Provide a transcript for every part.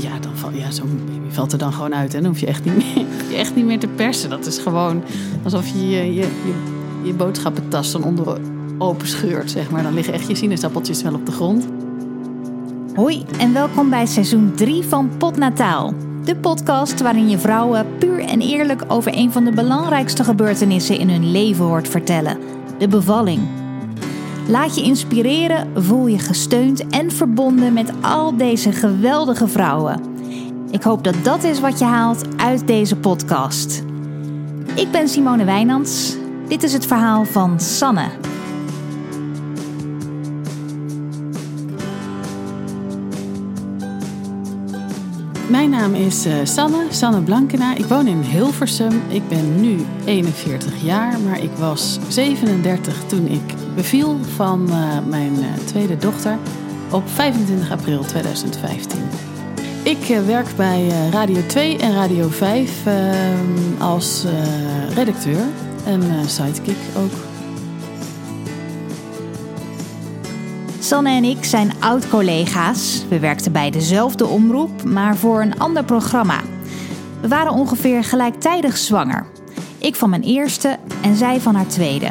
ja, dan ja, zo'n baby valt er dan gewoon uit. En dan hoef je echt niet meer, je echt niet meer te persen. Dat is gewoon alsof je je, je, je, je boodschappentas dan onder open scheurt, zeg maar. Dan liggen echt je sinaasappeltjes wel op de grond. Hoi en welkom bij seizoen 3 van Potnataal. De podcast waarin je vrouwen puur en eerlijk over een van de belangrijkste gebeurtenissen in hun leven hoort vertellen: de bevalling. Laat je inspireren, voel je gesteund en verbonden met al deze geweldige vrouwen. Ik hoop dat dat is wat je haalt uit deze podcast. Ik ben Simone Wijnands. Dit is het verhaal van Sanne. Mijn naam is uh, Sanne, Sanne Blankena. Ik woon in Hilversum. Ik ben nu 41 jaar, maar ik was 37 toen ik beviel van uh, mijn uh, tweede dochter op 25 april 2015. Ik werk bij Radio 2 en Radio 5 als redacteur en sidekick ook. Sanne en ik zijn oud-collega's. We werkten bij dezelfde omroep, maar voor een ander programma. We waren ongeveer gelijktijdig zwanger. Ik van mijn eerste en zij van haar tweede.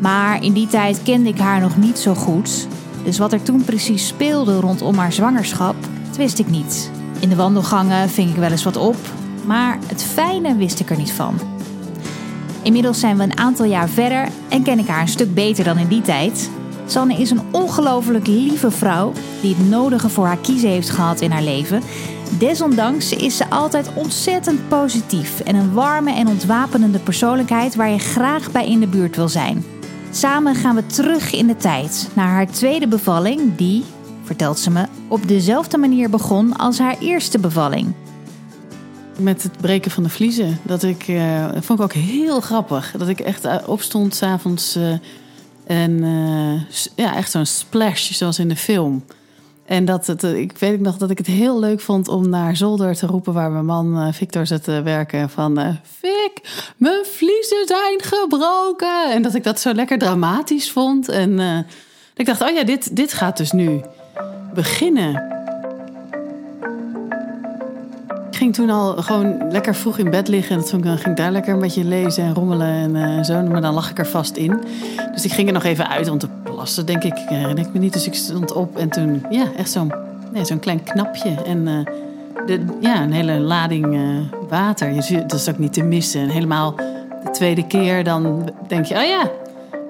Maar in die tijd kende ik haar nog niet zo goed. Dus wat er toen precies speelde rondom haar zwangerschap, dat wist ik niet. In de wandelgangen ving ik wel eens wat op, maar het fijne wist ik er niet van. Inmiddels zijn we een aantal jaar verder en ken ik haar een stuk beter dan in die tijd. Sanne is een ongelooflijk lieve vrouw die het nodige voor haar kiezen heeft gehad in haar leven. Desondanks is ze altijd ontzettend positief en een warme en ontwapenende persoonlijkheid waar je graag bij in de buurt wil zijn. Samen gaan we terug in de tijd naar haar tweede bevalling, die, vertelt ze me, op dezelfde manier begon als haar eerste bevalling. Met het breken van de vliezen. Dat ik, uh, vond ik ook heel grappig. Dat ik echt opstond s'avonds. Uh, en ja, echt zo'n splash, zoals in de film. En dat het, ik weet nog dat ik het heel leuk vond om naar zolder te roepen waar mijn man uh, Victor zat te werken. Van uh, Vic, mijn vliezen zijn gebroken. En dat ik dat zo lekker dramatisch vond. En ik dacht, oh ja, dit, dit gaat dus nu beginnen. Ik ging toen al gewoon lekker vroeg in bed liggen. En toen ging ik daar lekker een beetje lezen en rommelen en zo. Maar dan lag ik er vast in. Dus ik ging er nog even uit om te denk ik. Uh, denk me niet. Dus ik stond op en toen, ja, echt zo'n nee, zo'n klein knapje. En uh, de, ja, een hele lading water. Je, dat is ook niet te missen. En helemaal de tweede keer dan denk je, oh ja,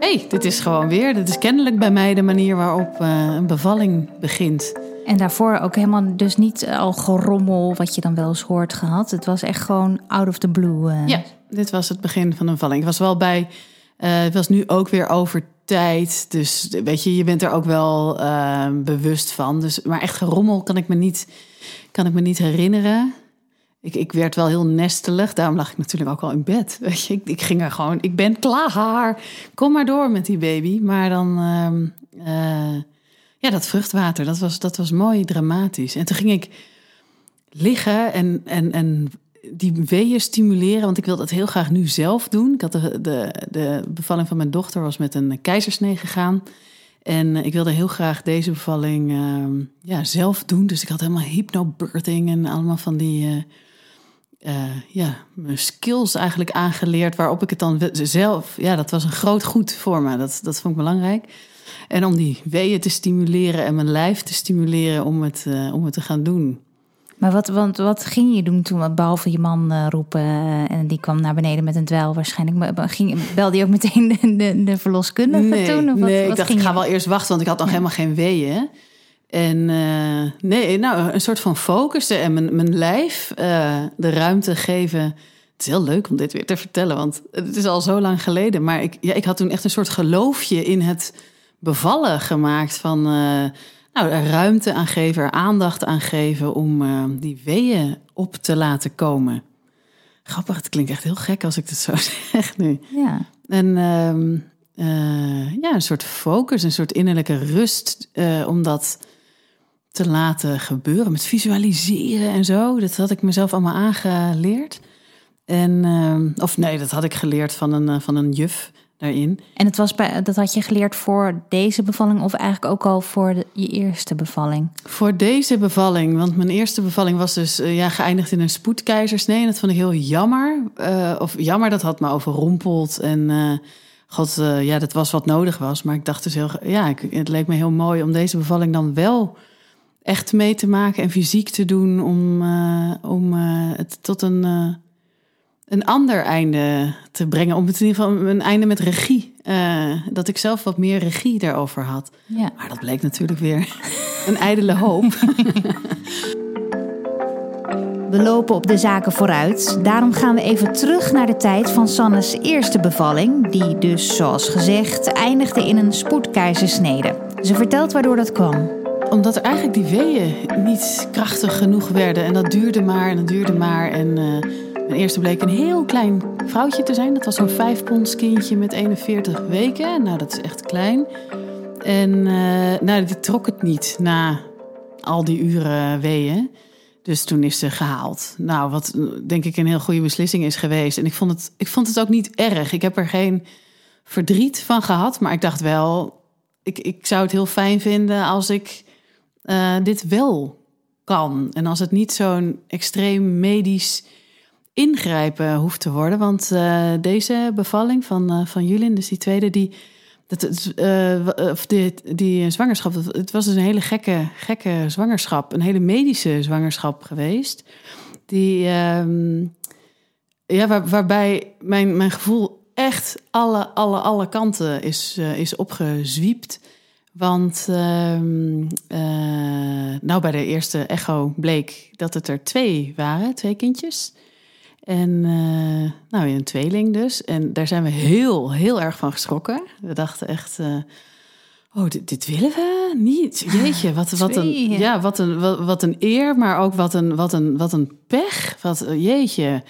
hé, hey, dit is gewoon weer. Dit is kennelijk bij mij de manier waarop een bevalling begint. En daarvoor ook helemaal dus niet al gerommel wat je dan wel eens hoort gehad. Het was echt gewoon out of the blue. Ja, dit was het begin van een valling. Ik was wel bij, het was nu ook weer over tijd. Dus weet je, je bent er ook wel uh, bewust van. Dus, maar echt gerommel kan ik me niet, kan ik me niet herinneren. Ik, ik werd wel heel nestelig. Daarom lag ik natuurlijk ook al in bed. Weet je, ik, ik ging er gewoon, ik ben klaar. Kom maar door met die baby. Maar dan... Uh, ja, dat vruchtwater, dat was, dat was mooi dramatisch. En toen ging ik liggen en, en, en die weeën stimuleren, want ik wilde dat heel graag nu zelf doen. Ik had de, de, de bevalling van mijn dochter was met een keizersnee gegaan. En ik wilde heel graag deze bevalling uh, ja, zelf doen. Dus ik had helemaal hypnobirthing en allemaal van die... Uh, uh, ja, skills eigenlijk aangeleerd. Waarop ik het dan zelf. Ja, dat was een groot goed voor me. Dat, dat vond ik belangrijk. En om die weeën te stimuleren en mijn lijf te stimuleren om het, om het te gaan doen. Maar wat, want, wat ging je doen toen, behalve je man uh, roepen uh, en die kwam naar beneden met een dweil waarschijnlijk? Ging, belde je ook meteen de, de, de verloskundige nee, toen? Of wat, nee, wat ik dacht ik ga wel eerst wachten, want ik had nog ja. helemaal geen weeën. En nee, nou, een soort van focussen en mijn, mijn lijf de ruimte geven. Het is heel leuk om dit weer te vertellen, want het is al zo lang geleden. Maar ik, ja, ik had toen echt een soort geloofje in het bevallen gemaakt van nou, er ruimte aan geven, er aandacht aan geven om uh, die weeën op te laten komen. Grappig, het klinkt echt heel gek als ik het zo zeg nu. Ja. En uh, ja, een soort focus, een soort innerlijke rust om dat te laten gebeuren met visualiseren en zo. Dat had ik mezelf allemaal aangeleerd. En, ehm, of nee, dat had ik geleerd van een, van een juf daarin. En het was bij, dat had je geleerd voor deze bevalling of eigenlijk ook al voor de, je eerste bevalling? Voor deze bevalling, want mijn eerste bevalling was dus uh, ja, geëindigd in een spoedkeizersnee. En dat vond ik heel jammer. Uh, of jammer, dat had me overrompeld. En uh, god, ja, dat was wat nodig was. Maar ik dacht dus heel, ja, ik, het leek me heel mooi om deze bevalling dan wel echt mee te maken en fysiek te doen om, om het tot een een ander einde te brengen. Om het in ieder geval een einde met regie. Uh, dat ik zelf wat meer regie daarover had. Ja. Maar dat bleek natuurlijk weer een ijdele hoop. We lopen op de zaken vooruit. Daarom gaan we even terug naar de tijd van Sannes eerste bevalling. Die dus, zoals gezegd, eindigde in een spoedkeizersnede. Ze vertelt waardoor dat kwam omdat er eigenlijk die weeën niet krachtig genoeg werden. En dat duurde maar en dat duurde maar. En uh, mijn eerste bleek een heel klein vrouwtje te zijn. Dat was zo'n vijf ponds kindje met 41 weken. Nou, dat is echt klein. En uh, nou, die trok het niet na al die uren weeën. Dus toen is ze gehaald. Nou, wat denk ik een heel goede beslissing is geweest. En ik vond het, ik vond het ook niet erg. Ik heb er geen verdriet van gehad. Maar ik dacht wel, ik, ik zou het heel fijn vinden als ik uh, dit wel kan. En als het niet zo'n extreem medisch ingrijpen hoeft te worden. Want uh, deze bevalling van, uh, van Julien, dus die tweede, die, dat, uh, of die, die zwangerschap, het was dus een hele gekke, gekke zwangerschap. Een hele medische zwangerschap geweest. Die, um, ja, waar, waarbij mijn, mijn gevoel echt alle, alle, alle kanten is, is opgezwiept. Want uh, nou, bij de eerste echo bleek dat het er twee waren, twee kindjes. En uh, nou, een tweeling dus. En daar zijn we heel, heel erg van geschrokken. We dachten echt, uh, oh, dit, dit, willen we niet. Jeetje, wat, wat, een, ja, wat, een, wat, wat, een eer, maar ook wat een, wat een, wat een pech. Wat, jeetje,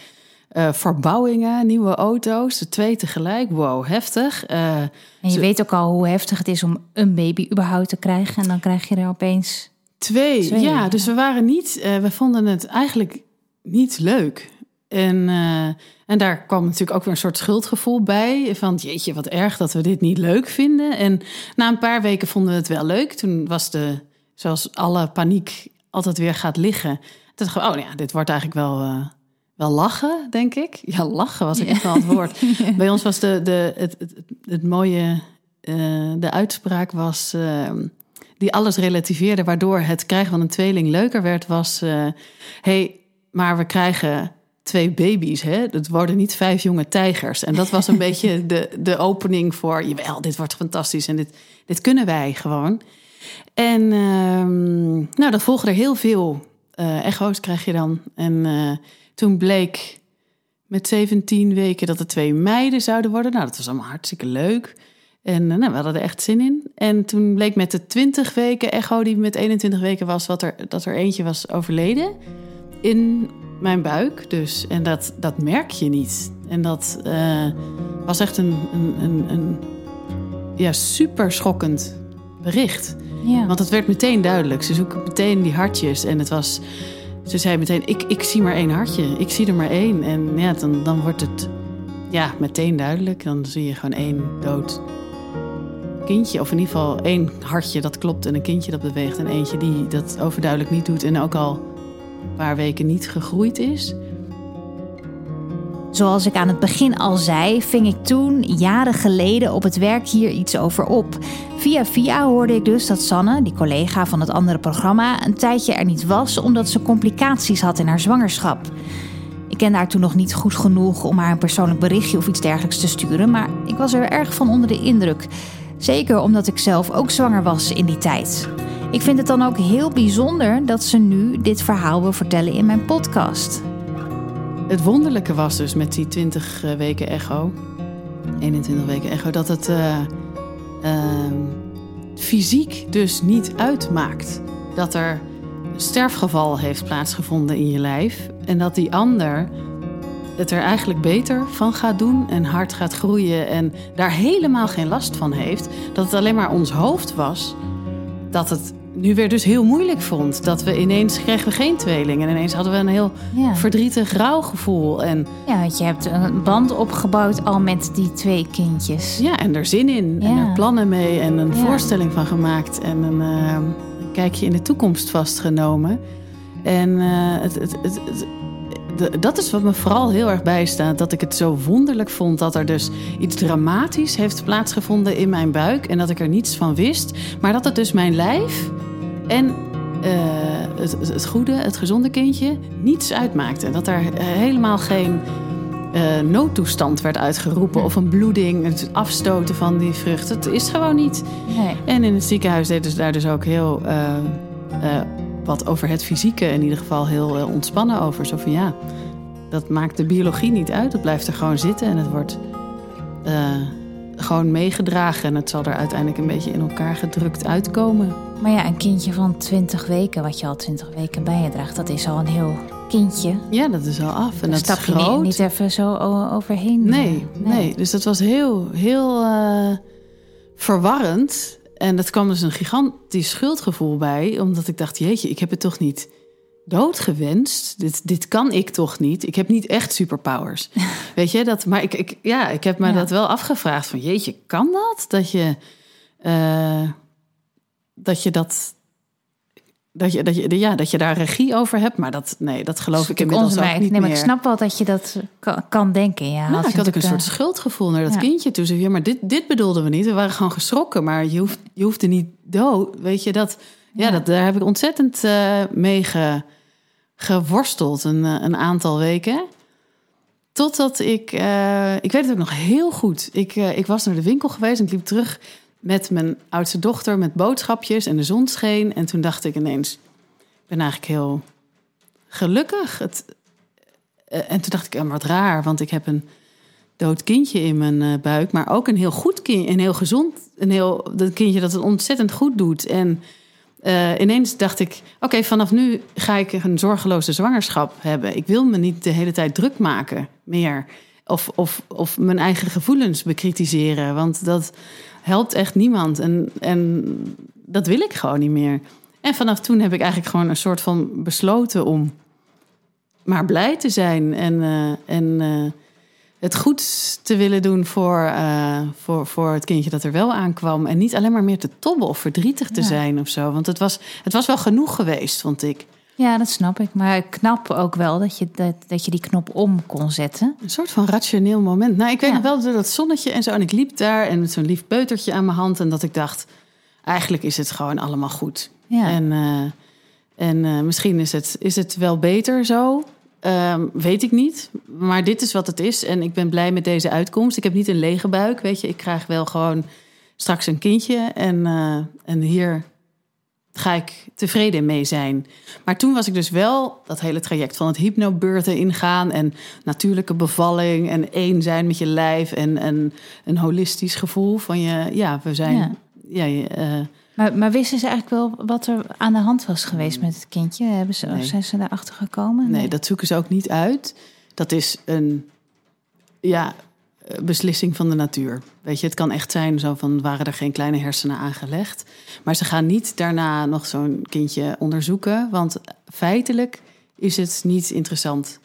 uh, verbouwingen, nieuwe auto's, de twee tegelijk. Wow, heftig. en je zo... weet ook al hoe heftig het is om een baby überhaupt te krijgen. En dan krijg je er opeens... Twee, twee ja, ja. Dus we waren niet, we vonden het eigenlijk niet leuk. En, uh, en daar kwam natuurlijk ook weer een soort schuldgevoel bij. Van jeetje, wat erg dat we dit niet leuk vinden. En na een paar weken vonden we het wel leuk. Toen was de, zoals alle paniek altijd weer gaat liggen. Toen dachten we, oh ja, dit wordt eigenlijk wel, uh, wel lachen, denk ik. Ja, lachen was ik echt wel het woord. Bij ons was de, de, het, het, het mooie, uh, de uitspraak was... die alles relativeerde, waardoor het krijgen van een tweeling leuker werd, was... hey, maar we krijgen twee baby's. Hè? Het worden niet vijf jonge tijgers. En dat was een beetje de, de opening voor... jawel, dit wordt fantastisch en dit, dit kunnen wij gewoon. En uh, nou, dan volgen er heel veel uh, echo's krijg je dan. En uh, toen bleek met 17 weken dat er twee meiden zouden worden. Nou, dat was allemaal hartstikke leuk. En uh, nou, we hadden er echt zin in. En toen bleek met de 20 weken echo die met 21 weken was... Wat er, dat er eentje was overleden in mijn buik dus. En dat, dat merk je niet. En dat uh, was echt een, een, een, een, ja, super schokkend bericht. Ja. Want het werd meteen duidelijk. Ze zoeken meteen die hartjes. En het was. Ze zei meteen: ik, ik zie maar één hartje. Ik zie er maar één. En ja, dan, dan wordt het ja, meteen duidelijk. Dan zie je gewoon één dood kindje. Of in ieder geval één hartje dat klopt en een kindje dat beweegt. En eentje die dat overduidelijk niet doet. En ook al paar weken niet gegroeid is? Zoals ik aan het begin al zei, ving ik toen, jaren geleden, op het werk hier iets over op. Via via hoorde ik dus dat Sanne, die collega van het andere programma, een tijdje er niet was omdat ze complicaties had in haar zwangerschap. Ik kende haar toen nog niet goed genoeg om haar een persoonlijk berichtje of iets dergelijks te sturen, maar ik was er erg van onder de indruk. Zeker omdat ik zelf ook zwanger was in die tijd. Ik vind het dan ook heel bijzonder dat ze nu dit verhaal wil vertellen in mijn podcast. Het wonderlijke was dus met die 20 eh, weken echo, 21 weken echo, dat het uh, uh, fysiek dus niet uitmaakt. Dat er sterfgeval heeft plaatsgevonden in je lijf en dat die ander het er eigenlijk beter van gaat doen en hard gaat groeien en daar helemaal geen last van heeft. Dat het alleen maar ons hoofd was dat het nu weer dus heel moeilijk vond. Dat we ineens kregen we geen tweeling. En ineens hadden we een heel Ja. verdrietig rouwgevoel. En ja, want je hebt een band opgebouwd al met die twee kindjes. ja, en er zin in. En er plannen mee. En een Ja. voorstelling van gemaakt. En een, eh, een kijkje in de toekomst vastgenomen. En eh, het, het, het, dat is wat me vooral heel erg bijstaat. Dat ik het zo wonderlijk vond dat er dus iets dramatisch heeft plaatsgevonden in mijn buik. En dat ik er niets van wist. Maar dat het dus mijn lijf en eh, het, goede, het gezonde kindje niets uitmaakte. Dat er eh, helemaal geen eh, noodtoestand werd uitgeroepen. Of een bloeding, het afstoten van die vrucht. Het is gewoon niet. Nee. En in het ziekenhuis deden ze daar dus ook heel wat over het fysieke, in ieder geval heel ontspannen over. Zo van ja, dat maakt de biologie niet uit. Het blijft er gewoon zitten en het wordt gewoon meegedragen. En het zal er uiteindelijk een beetje in elkaar gedrukt uitkomen. Maar ja, een kindje van 20 weken, wat je al 20 weken bij je draagt, dat is al een heel kindje. Ja, dat is al af. En dat stap je groot. niet even zo overheen. Nee, nee, Dus dat was heel, heel eh, verwarrend. En dat kwam dus een gigantisch schuldgevoel bij. Omdat ik dacht, jeetje, ik heb het toch niet doodgewenst. Dit, dit kan ik toch niet. Ik heb niet echt superpowers. Weet je, dat, maar ik, ik, ja, ik heb me Ja. dat wel afgevraagd. Van jeetje, kan dat? Dat je, eh, dat je dat... Dat je, dat, je, ja, dat je daar regie over hebt, maar dat, nee, dat geloof ik inmiddels ook niet Nee, maar meer. ik snap wel dat je dat kan, kan denken. Ja, Nou, ik had ook een natuurlijk, soort schuldgevoel naar dat Ja. kindje toe. Zo, ja, maar dit, dit bedoelden we niet. We waren gewoon geschrokken, maar je, hoeft, je hoefde niet dood. Weet je, dat, ja. Ja. dat, daar heb ik ontzettend eh, mee ge- geworsteld een, eh, een aantal weken. Totdat ik, eh, ik weet het ook nog heel goed. Ik, eh, ik was naar de winkel geweest en ik liep terug met mijn oudste dochter met boodschapjes en de zon scheen. En toen dacht ik ineens, ik ben eigenlijk heel gelukkig. Het, eh, en toen dacht ik, wat raar, want ik heb een dood kindje in mijn eh, buik, maar ook een heel goed kindje, een heel gezond, een heel dat kindje dat het ontzettend goed doet. En eh, ineens dacht ik, oké, vanaf nu ga ik een zorgeloze zwangerschap hebben. Ik wil me niet de hele tijd druk maken meer. Of, of, of mijn eigen gevoelens bekritiseren. Want dat helpt echt niemand. En, en dat wil ik gewoon niet meer. En vanaf toen heb ik eigenlijk gewoon een soort van besloten om maar blij te zijn. En, eh, en eh, het goed te willen doen voor, eh, voor, voor het kindje dat er wel aankwam. En niet alleen maar meer te tobben of verdrietig te Ja. zijn of zo. Want het was, het was wel genoeg geweest, vond ik. Ja, dat snap ik. Maar ik knap ook wel dat je, dat, dat je die knop om kon zetten. Een soort van rationeel moment. Nou, ik weet Ja. nog wel door dat zonnetje en zo. En ik liep daar en met zo'n lief peutertje aan mijn hand. En dat ik dacht, eigenlijk is het gewoon allemaal goed. Ja. En, eh, en eh, misschien is het, is het wel beter zo. Ehm, weet ik niet. Maar dit is wat het is. En ik ben blij met deze uitkomst. Ik heb niet een lege buik, weet je. Ik krijg wel gewoon straks een kindje. En, eh, en hier ga ik tevreden mee zijn. Maar toen was ik dus wel dat hele traject van het hypnobirthen ingaan... en natuurlijke bevalling en één zijn met je lijf... en, en een holistisch gevoel van je... Ja, we zijn... Ja. Ja. je, eh, Maar, maar wisten ze eigenlijk wel wat er aan de hand was geweest met het kindje? Hebben ze, Nee. Zijn ze daarachter gekomen? Nee, dat zoeken ze ook niet uit. Dat is een ja, beslissing van de natuur. Weet je, het kan echt zijn zo van waren er geen kleine hersenen aangelegd. Maar ze gaan niet daarna nog zo'n kindje onderzoeken. Want feitelijk is het niet interessant.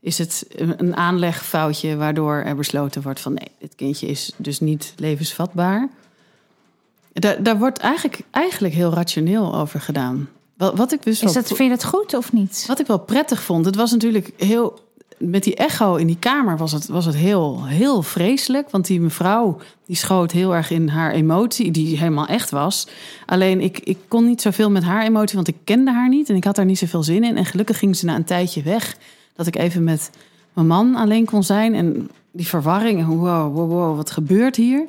Is het een aanlegfoutje waardoor er besloten wordt van nee, dit kindje is dus niet levensvatbaar. Daar, daar wordt eigenlijk, eigenlijk heel rationeel over gedaan. Wat, wat ik dus Is dat, vind je dat goed of niet? wat ik wel prettig vond, het was natuurlijk heel. Met die echo in die kamer was het, was het heel, heel vreselijk. Want die mevrouw die schoot heel erg in haar emotie, die helemaal echt was. Alleen ik, ik kon niet zoveel met haar emotie, want ik kende haar niet en ik had daar niet zoveel zin in. En gelukkig ging ze na een tijdje weg. Dat ik even met mijn man alleen kon zijn. En die verwarring, wow, wow, wat gebeurt hier?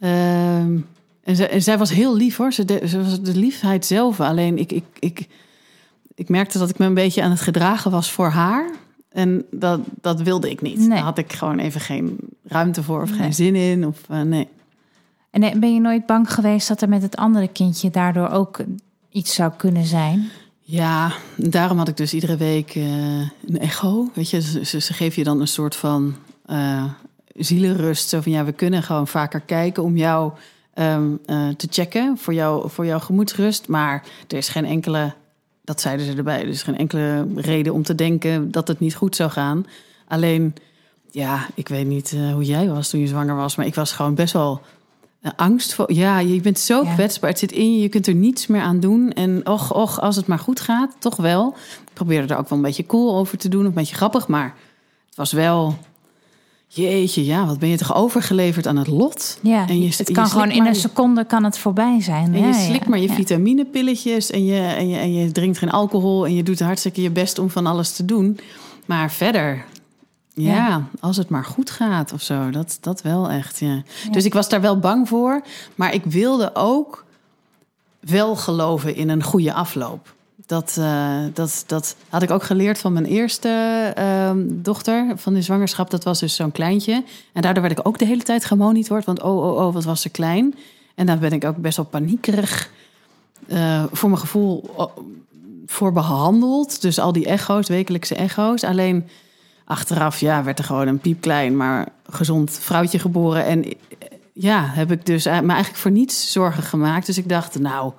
Ehm, en, zij, was heel lief hoor. Ze, ze was de liefheid zelf. Alleen ik, ik, ik, ik merkte dat ik me een beetje aan het gedragen was voor haar. En dat, dat wilde ik niet. Nee. Daar had ik gewoon even geen ruimte voor of Nee. geen zin in. Of, eh, nee. En eh, ben je nooit bang geweest dat er met het andere kindje daardoor ook iets zou kunnen zijn? Ja, daarom had ik dus iedere week eh, een echo. Weet je, ze, ze, ze geven je dan een soort van eh zielenrust. Zo van ja, we kunnen gewoon vaker kijken om jou ehm, eh, te checken voor, jou, voor jouw gemoedsrust. Maar er is geen enkele, dat zeiden ze erbij, er is geen enkele reden om te denken dat het niet goed zou gaan. Alleen, ja, ik weet niet eh, hoe jij was toen je zwanger was, maar ik was gewoon best wel uh, angst voor. Ja, je bent zo Ja. kwetsbaar. Het zit in je, je kunt er niets meer aan doen. En och, och, als het maar goed gaat, toch wel. Ik probeerde er ook wel een beetje cool over te doen, een beetje grappig, maar het was wel. Jeetje, ja, wat ben je toch overgeleverd aan het lot? Ja, En je- het kan gewoon in een seconde kan het voorbij zijn. En Ja, je ja, slikt maar je ja. vitaminepilletjes en je, en, je, en je drinkt geen alcohol en je doet hartstikke je best om van alles te doen. Maar verder, ja, Ja. als het maar goed gaat of zo, dat, dat wel echt. Ja. Dus ik was daar wel bang voor, maar ik wilde ook wel geloven in een goede afloop. Dat, eh, dat, dat had ik ook geleerd van mijn eerste ehm, dochter van die zwangerschap. Dat was dus zo'n kleintje. En daardoor werd ik ook de hele tijd gemonitord. Want oh, oh, oh, wat was ze klein. En daar ben ik ook best wel paniekerig eh, voor mijn gevoel voor behandeld. Dus al die echo's, wekelijkse echo's. Alleen achteraf, ja, werd er gewoon een piepklein, maar gezond vrouwtje geboren. En eh, ja, heb ik dus me eigenlijk voor niets zorgen gemaakt. Dus ik dacht, nou,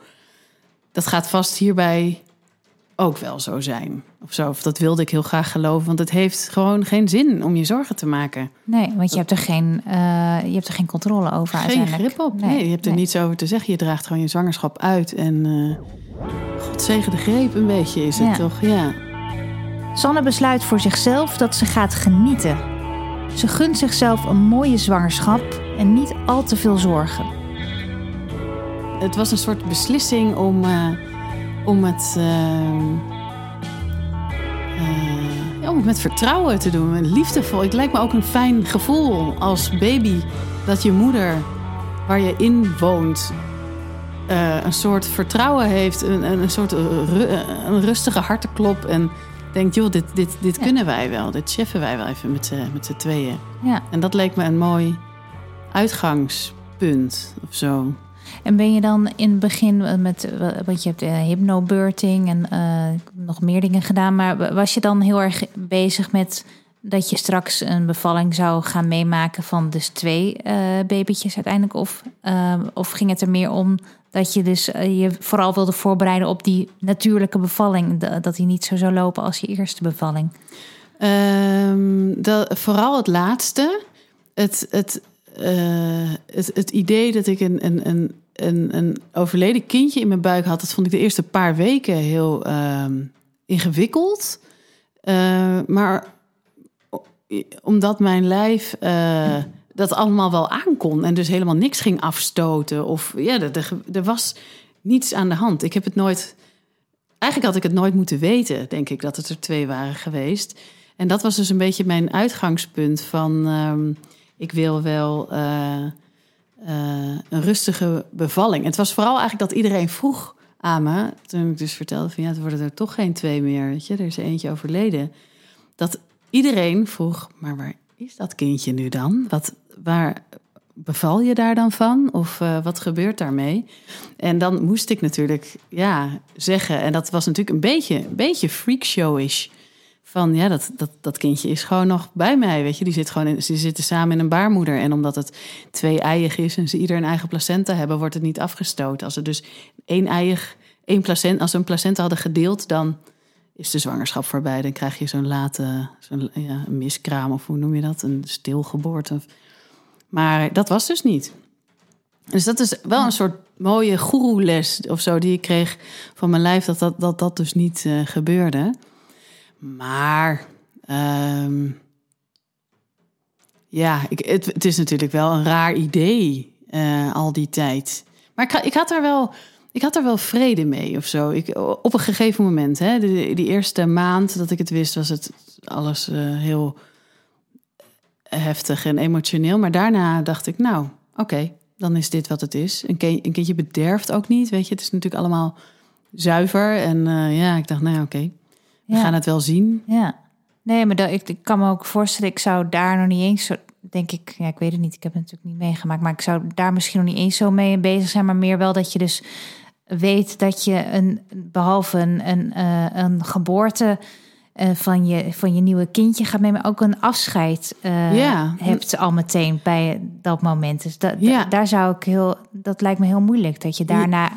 dat gaat vast hierbij ook wel zo zijn. Of zo, of dat wilde ik heel graag geloven. Want het heeft gewoon geen zin om je zorgen te maken. Nee, want je hebt er geen, eh, je hebt er geen controle over Geen grip op. Nee, je hebt er nee. niets over te zeggen. Je draagt gewoon je zwangerschap uit. En eh God zegen de greep een beetje is het Ja. toch? Ja. Sanne besluit voor zichzelf dat ze gaat genieten. Ze gunt zichzelf een mooie zwangerschap en niet al te veel zorgen. Het was een soort beslissing om, eh, om het... eh, eh, om het met vertrouwen te doen. En liefdevol. Het lijkt me ook een fijn gevoel als baby... dat je moeder, waar je in woont... eh, een soort vertrouwen heeft. Een, een, een soort ru- een rustige hartenklop. En denkt, joh, dit, dit, dit Ja. kunnen wij wel. Dit cheffen wij wel even met z'n met z'n tweeën. Ja. En dat leek me een mooi uitgangspunt of zo. En ben je dan in het begin eh, met, eh, want je hebt uh, hypnobirthing en eh, nog meer dingen gedaan, maar was je dan heel erg bezig met dat je straks een bevalling zou gaan meemaken van dus twee eh babytjes uiteindelijk? Of, eh, of ging het er meer om dat je dus eh, je vooral wilde voorbereiden op die natuurlijke bevalling, da- dat die niet zo zou lopen als je eerste bevalling? Ehm, dat, vooral het laatste. Het, het, eh, het, het idee dat ik een, een, een, een, een overleden kindje in mijn buik had, dat vond ik de eerste paar weken heel ehm, ingewikkeld. Eh, maar omdat mijn lijf eh, dat allemaal wel aankon en dus helemaal niks ging afstoten. Of ja, er, er, er was niets aan de hand. Ik heb het nooit. Eigenlijk had ik het nooit moeten weten, denk ik, dat het er twee waren geweest. En dat was dus een beetje mijn uitgangspunt van ehm, ik wil wel eh, eh, een rustige bevalling. Het was vooral eigenlijk dat iedereen vroeg aan me, toen ik dus vertelde van ja, het worden er toch geen twee meer, weet je, er is eentje overleden. Dat iedereen vroeg, maar waar is dat kindje nu dan? Wat, waar beval je daar dan van? Of eh, wat gebeurt daarmee? En dan moest ik natuurlijk ja zeggen, en dat was natuurlijk een beetje, een beetje freakshowish. Van ja, dat, dat, dat kindje is gewoon nog bij mij. Weet je, die, zit gewoon in, die zitten samen in een baarmoeder. En omdat het twee eiig is en ze ieder een eigen placenta hebben, wordt het niet afgestoten. Als er dus één eiig, één placenta, als ze een placenta hadden gedeeld, dan is de zwangerschap voorbij. Dan krijg je zo'n late, zo'n ja, miskraam of hoe noem je dat? Een stilgeboorte. Maar dat was dus niet. Dus dat is wel een soort mooie goeroeles of zo die ik kreeg van mijn lijf, dat dat, dat, dat dus niet eh, gebeurde. Maar ehm, ja, ik, het, het is natuurlijk wel een raar idee eh, al die tijd. Maar ik, ik, had er wel, ik had er wel vrede mee of zo. Ik, op een gegeven moment, hè, die, die eerste maand dat ik het wist, was het alles eh, heel heftig en emotioneel. Maar daarna dacht ik, nou, oké, dan is dit wat het is. Een, een kindje bederft ook niet, weet je. Het is natuurlijk allemaal zuiver. En eh, ja, ik dacht, nou ja, oké, we gaan het wel zien. Ja. Nee, maar dat, ik, ik kan me ook voorstellen, ik zou daar nog niet eens zo, denk ik, ja, ik weet het niet, ik heb het natuurlijk niet meegemaakt, maar ik zou daar misschien nog niet eens zo mee bezig zijn, maar meer wel dat je dus weet dat je een, behalve een, een, eh, een geboorte, eh, van, je, van je nieuwe kindje gaat mee, maar ook een afscheid eh Ja. hebt al meteen bij dat moment. Dus dat, Ja. daar zou ik heel, dat lijkt me heel moeilijk dat je daarna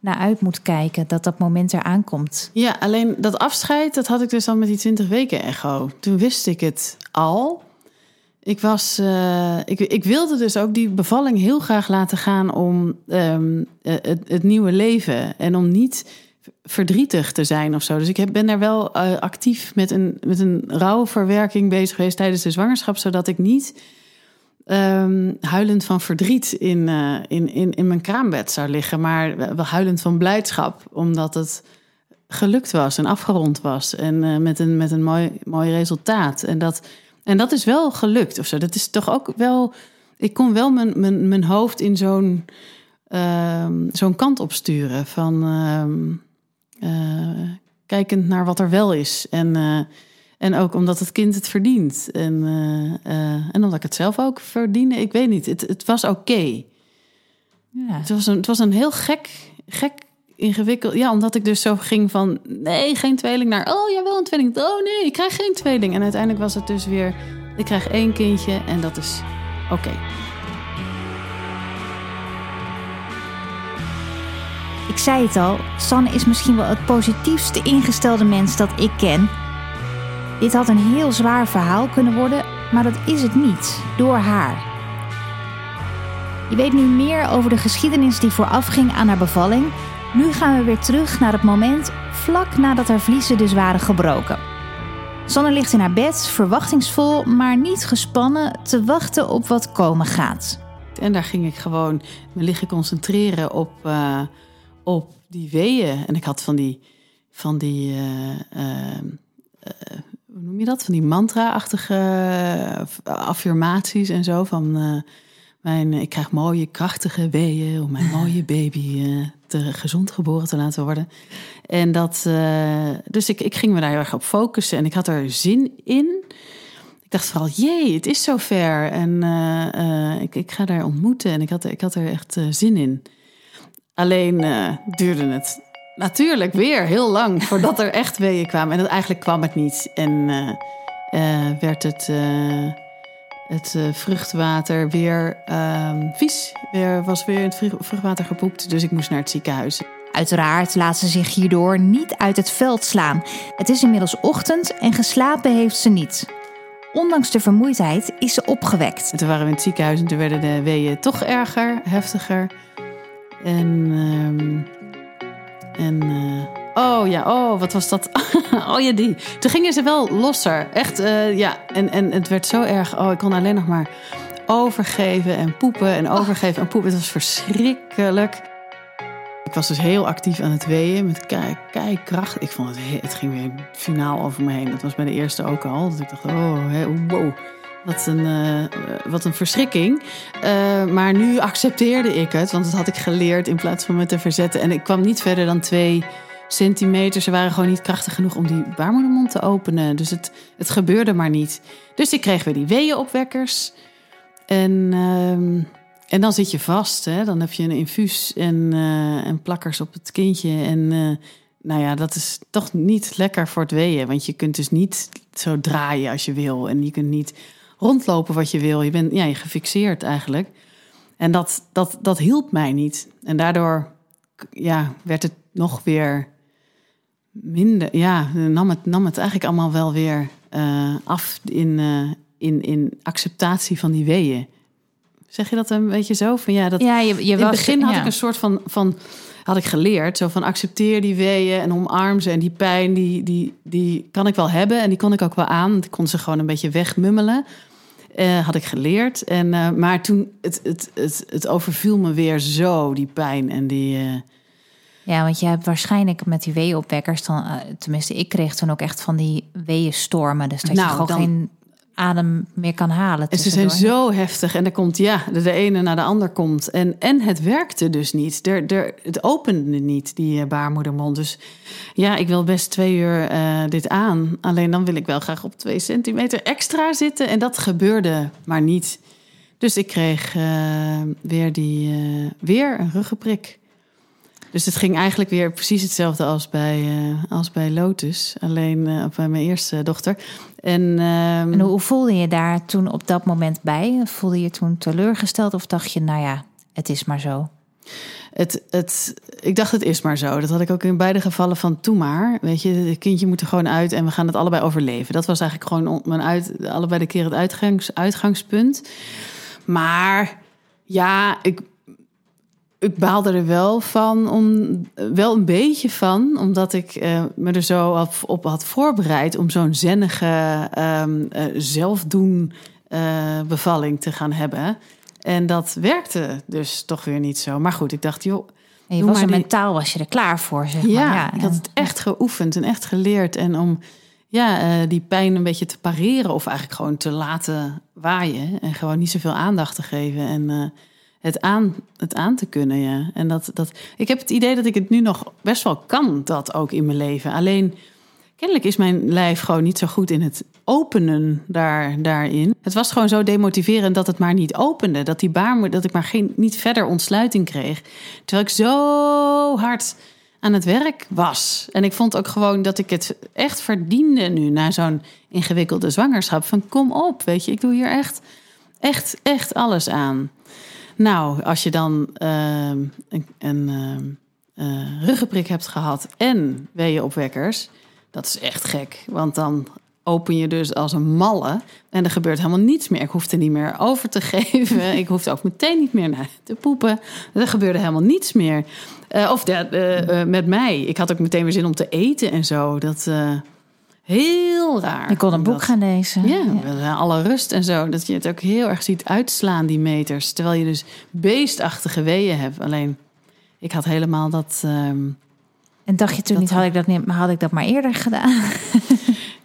naar uit moet kijken dat dat moment eraan komt. Ja, alleen dat afscheid, dat had ik dus al met die 20 weken echo. Toen wist ik het al. Ik, was, eh, ik, ik wilde dus ook die bevalling heel graag laten gaan om ehm, eh, het, het nieuwe leven. En om niet verdrietig te zijn of zo. Dus ik heb, ben daar wel eh, actief met een, met een rouwverwerking bezig geweest tijdens de zwangerschap. Zodat ik niet ehm, huilend van verdriet in, eh, in, in, in mijn kraambed zou liggen. Maar wel huilend van blijdschap. Omdat het gelukt was en afgerond was. En eh, met een, met een mooi, mooi resultaat. En dat, en dat is wel gelukt of zo. Dat is toch ook wel. Ik kon wel mijn, mijn, mijn hoofd in zo'n ehm, zo'n kant opsturen. Van ehm, eh, kijkend naar wat er wel is. En, en ook omdat het kind het verdient. En, eh, eh, en omdat ik het zelf ook verdiende. Ik weet niet. Het, het was oké. Ja. Het was een, het was een heel gek, gek ingewikkeld. Ja, omdat ik dus zo ging van nee, geen tweeling naar oh ja, wel een tweeling. Oh nee, ik krijg geen tweeling. En uiteindelijk was het dus weer ik krijg één kindje en dat is oké. Ik zei het al, Sanne is misschien wel het positiefste ingestelde mens dat ik ken. Dit had een heel zwaar verhaal kunnen worden, maar dat is het niet, door haar. Je weet nu meer over de geschiedenis die voorafging aan haar bevalling. Nu gaan we weer terug naar het moment vlak nadat haar vliezen dus waren gebroken. Sanne ligt in haar bed, verwachtingsvol, maar niet gespannen, te wachten op wat komen gaat. En daar ging ik gewoon me liggen concentreren op, eh, op die weeën. En ik had van die, van die eh, eh, hoe noem je dat? Van die mantra-achtige eh, affirmaties en zo. Van eh, mijn, ik krijg mooie, krachtige weeën om mijn mooie baby eh, te, gezond geboren te laten worden. En dat, dus ik, ik ging me daar heel erg op focussen en ik had er zin in. Ik dacht vooral, jee, het is zover. En ik, ik ga daar ontmoeten en ik had, ik had er echt zin in. Alleen duurde het natuurlijk weer heel lang voordat er echt weeën kwamen. En dat, eigenlijk kwam het niet. En eh, eh, werd het, eh, het vruchtwater weer ehm, vies. Weer, was weer in het vrucht- vruchtwater gepoept. Dus ik moest naar het ziekenhuis. Uiteraard laat ze zich hierdoor niet uit het veld slaan. Het is inmiddels ochtend en geslapen heeft ze niet. Ondanks de vermoeidheid is ze opgewekt. En toen waren we in het ziekenhuis en toen werden de weeën toch erger, heftiger. En, ehm, en eh, oh ja, oh, wat was dat? oh ja, die. Toen gingen ze wel losser. Echt, eh, ja. En, en het werd zo erg. Oh, ik kon alleen nog maar overgeven en poepen en overgeven en poepen. Het was verschrikkelijk. Ik was dus heel actief aan het weeën met kei, kei kracht. Ik vond het, he- het ging weer finaal over me heen. Dat was bij de eerste ook al. Dat ik dacht, oh, wow. Wat een, eh, wat een verschrikking. Eh, maar nu accepteerde ik het, want dat had ik geleerd in plaats van me te verzetten. En ik kwam niet verder dan twee centimeter. Ze waren gewoon niet krachtig genoeg om die baarmoedermond te openen. Dus het, het gebeurde maar niet. Dus ik kreeg weer die weeënopwekkers. En, ehm, en dan zit je vast. Hè? Dan heb je een infuus en, eh, en plakkers op het kindje. En nou ja, dat is toch niet lekker voor het weeën. Want je kunt dus niet zo draaien als je wil. En je kunt niet rondlopen wat je wil. Je bent ja, je gefixeerd eigenlijk. En dat, dat, dat hielp mij niet. En daardoor ja, werd het nog weer minder. Ja, nam het, nam het eigenlijk allemaal wel weer eh, af in, eh, in, in acceptatie van die weeën. Zeg je dat een beetje zo? Van, ja, dat, Ja, je, je in het begin had ja. ik een soort van, van had ik geleerd, zo van accepteer die weeën en omarm ze en die pijn die, die, die kan ik wel hebben en die kon ik ook wel aan. Want ik kon ze gewoon een beetje wegmummelen. Eh, had ik geleerd. En, eh, maar toen het, het, het, het overviel me weer zo, die pijn en die. eh, Ja, want je hebt waarschijnlijk met die weeënopwekkers dan, tenminste, ik kreeg toen ook echt van die weeënstormen. Dus dat je Nou, gewoon dan- geen adem meer kan halen. En ze zijn zo heftig. En er komt, ja, de, de ene naar de ander komt. En, en het werkte dus niet. Er, er, het opende niet, die eh, baarmoedermond. Dus ja, ik wil best twee uur eh, dit aan. Alleen dan wil ik wel graag op twee centimeter extra zitten. En dat gebeurde maar niet. Dus ik kreeg eh, weer, die, weer een ruggenprik. Dus het ging eigenlijk weer precies hetzelfde als bij, uh, als bij Lotus. Alleen uh, bij mijn eerste dochter. En, um, en hoe voelde je daar toen op dat moment bij? Voelde je toen teleurgesteld of dacht je, nou ja, het is maar zo? Het, het, ik dacht, het is maar zo. Dat had ik ook in beide gevallen van toe maar. Weet je, het kindje moet er gewoon uit en we gaan het allebei overleven. Dat was eigenlijk gewoon mijn uit, allebei de keer het uitgangs, uitgangspunt. Maar ja, ik, ik baalde er wel van, om, wel een beetje van, omdat ik uh, me er zo op, op, had voorbereid om zo'n zennige um, uh, zelfdoen uh, bevalling te gaan hebben. En dat werkte dus toch weer niet zo. Maar goed, ik dacht, joh. En je was er mentaal was je er klaar voor, zeg ja, maar. Ja, ik had het echt geoefend en echt geleerd. En om ja, die pijn een beetje te pareren of eigenlijk gewoon te laten waaien. En gewoon niet zoveel aandacht te geven en het, aan, het aan te kunnen. Ja. En dat, dat, ik heb het idee dat ik het nu nog best wel kan, dat ook in mijn leven. Alleen kennelijk is mijn lijf gewoon niet zo goed in het openen daar, daarin. Het was gewoon zo demotiverend dat het maar niet opende. Dat die baarmoeder, dat ik maar geen, niet verder ontsluiting kreeg. Terwijl ik zo hard aan het werk was. En ik vond ook gewoon dat ik het echt verdiende nu na zo'n ingewikkelde zwangerschap. Van kom op, weet je, ik doe hier echt, echt, echt alles aan. Nou, als je dan uh, een, een uh, ruggenprik hebt gehad en weeënopwekkers, dat is echt gek. Want dan open je dus als een malle en er gebeurt helemaal niets meer. Ik hoefde niet meer over te geven. Ik hoefde ook meteen niet meer naar te poepen. Er gebeurde helemaal niets meer. Uh, of uh, uh, met mij. Ik had ook meteen weer zin om te eten en zo. Dat heel raar. Je kon een boek dat, gaan lezen. Ja, ja, alle rust en zo. Dat je het ook heel erg ziet uitslaan, die meters. Terwijl je dus beestachtige weeën hebt. Alleen, ik had helemaal dat... Um, en dacht je toen niet, had ik dat, niet, had ik dat maar eerder gedaan?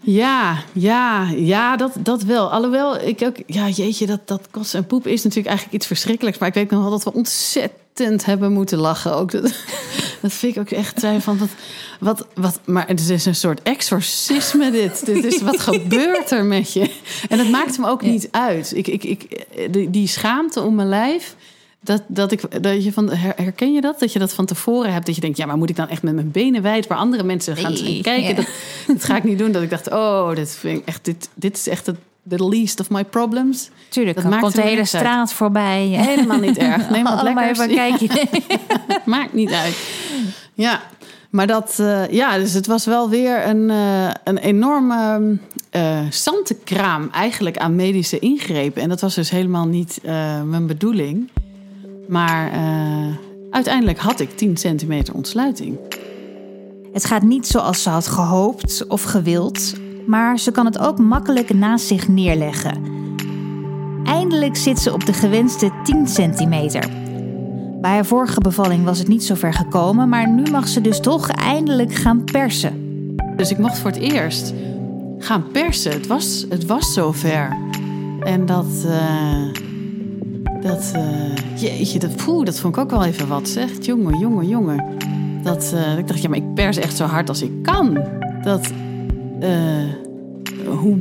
Ja, ja, ja, dat, dat wel. Alhoewel, ik ook, ja, jeetje, dat, dat kost en poep is natuurlijk eigenlijk iets verschrikkelijks. Maar ik weet nog wel dat we ontzettend hebben moeten lachen. Ook dat, dat vind ik ook echt zijn van wat, wat, wat. Maar het is een soort exorcisme, dit. dit is, wat gebeurt er met je? En dat maakt me ook niet uit. Ik, ik, ik, die, die schaamte om mijn lijf. Dat, dat, ik, dat je van, herken je dat? Dat je dat van tevoren hebt. Dat je denkt, ja, maar moet ik dan echt met mijn benen wijd... waar andere mensen gaan nee, kijken? Ja. Dat, dat, ga ik niet doen. Dat ik dacht, oh, dit, vind ik echt, dit, dit is echt het the least of my problems. Tuurlijk, dat maakt komt de hele straat voorbij. Helemaal niet erg. Neem wat lekker even een kijkje. maakt niet uit. Ja, maar dat, uh, ja, dus het was wel weer een, uh, een enorme uh, eigenlijk aan medische ingrepen. En dat was dus helemaal niet mijn bedoeling. Maar uh, uiteindelijk had ik 10 centimeter ontsluiting. Het gaat niet zoals ze had gehoopt of gewild, maar ze kan het ook makkelijk naast zich neerleggen. Eindelijk zit ze op de gewenste 10 centimeter. Bij haar vorige bevalling was het niet zo ver gekomen, maar nu mag ze dus toch eindelijk gaan persen. Dus ik mocht voor het eerst gaan persen. Het was, het was zover. En dat. Uh dat, uh, jeetje, dat, poeh, dat vond ik ook wel even wat, zeg. Jongen, jongen, jongen. Dat, uh, ik dacht, ja, maar ik pers echt zo hard als ik kan. Dat, uh, hoe,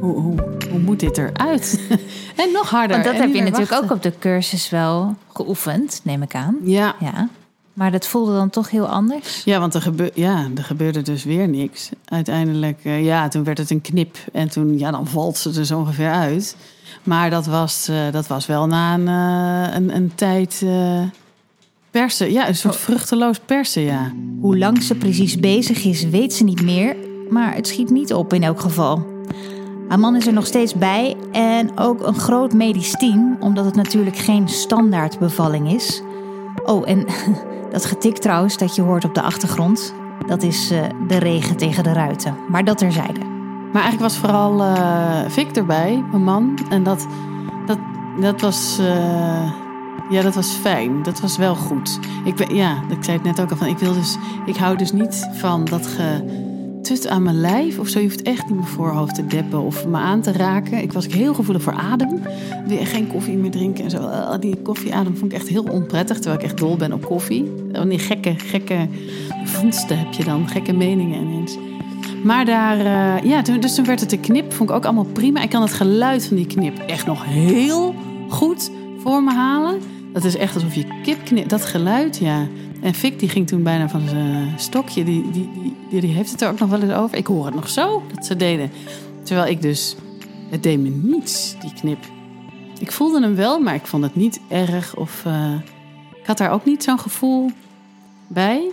hoe, hoe, hoe moet dit eruit? en nog harder. Want dat en heb je natuurlijk wachten. ook op de cursus wel geoefend, neem ik aan. Ja. ja. Maar dat voelde dan toch heel anders? Ja, want er, gebe ja, er gebeurde dus weer niks. Uiteindelijk, ja, toen werd het een knip. En toen, ja, dan valt ze dus ongeveer uit. Maar dat was, uh, dat was wel na een, uh, een, een, tijd uh, persen. Ja, een soort vruchteloos persen, ja. Hoe lang ze precies bezig is, weet ze niet meer. Maar het schiet niet op in elk geval. Haar man is er nog steeds bij en ook een groot medisch team, omdat het natuurlijk geen standaard bevalling is. Oh, en dat getik trouwens dat je hoort op de achtergrond, dat is de regen tegen de ruiten. Maar dat terzijde. Maar eigenlijk was vooral uh, Vic erbij, mijn man. En dat, dat, dat was. Uh, ja, dat was fijn. Dat was wel goed. Ik, ja, ik zei het net ook al van. Ik, wil dus, ik hou dus niet van dat getut aan mijn lijf of zo. Je hoeft echt niet mijn voorhoofd te deppen of me aan te raken. Ik was heel gevoelig voor adem. Weer geen koffie meer drinken en zo. Uh, die koffieadem vond ik echt heel onprettig. Terwijl ik echt dol ben op koffie. Oh, die gekke, gekke vondsten heb je dan. Gekke meningen ineens. Maar daar, uh, ja, toen, dus toen werd het een knip. Vond ik ook allemaal prima. Ik kan het geluid van die knip echt nog heel goed voor me halen. Dat is echt alsof je kip knipt. Dat geluid, ja. En Fik die ging toen bijna van zijn stokje. Die, die, die, heeft het er ook nog wel eens over. Ik hoor het nog zo dat ze deden. Terwijl ik dus, het deed me niets, die knip. Ik voelde hem wel, maar ik vond het niet erg. Of uh, ik had daar ook niet zo'n gevoel bij.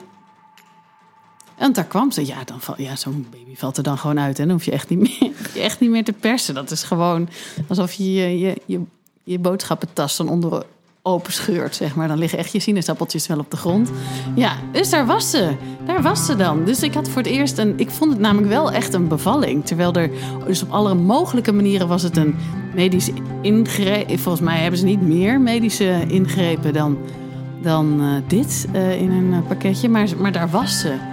En daar kwam ze. Ja, dan val, ja zo'n baby valt er dan gewoon uit. En dan hoef je echt niet meer, echt niet meer te persen. Dat is gewoon alsof je je, je, je, je boodschappentas dan onder open scheurt, zeg maar. Dan liggen echt je sinaasappeltjes wel op de grond. Ja, dus daar was ze. Daar was ze dan. Dus ik had voor het eerst een... Ik vond het namelijk wel echt een bevalling. Terwijl er... Dus op alle mogelijke manieren was het een medisch ingreep. Volgens mij hebben ze niet meer medische ingrepen dan, dan uh, dit uh, in een pakketje. Maar, maar daar was ze.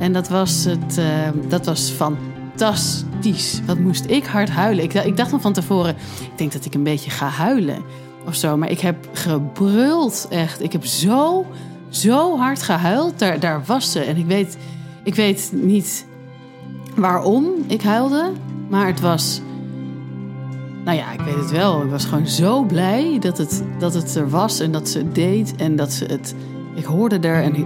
En dat was, het, uh, dat was fantastisch. Wat moest ik hard huilen. Ik, ik dacht nog van tevoren... Ik denk dat ik een beetje ga huilen of zo. Maar ik heb gebruld, echt. Ik heb zo, zo hard gehuild. Daar, daar was ze. En ik weet, ik weet niet waarom ik huilde. Maar het was... Nou ja, ik weet het wel. Ik was gewoon zo blij dat het, dat het er was en dat ze het deed. En dat ze het... Ik hoorde er en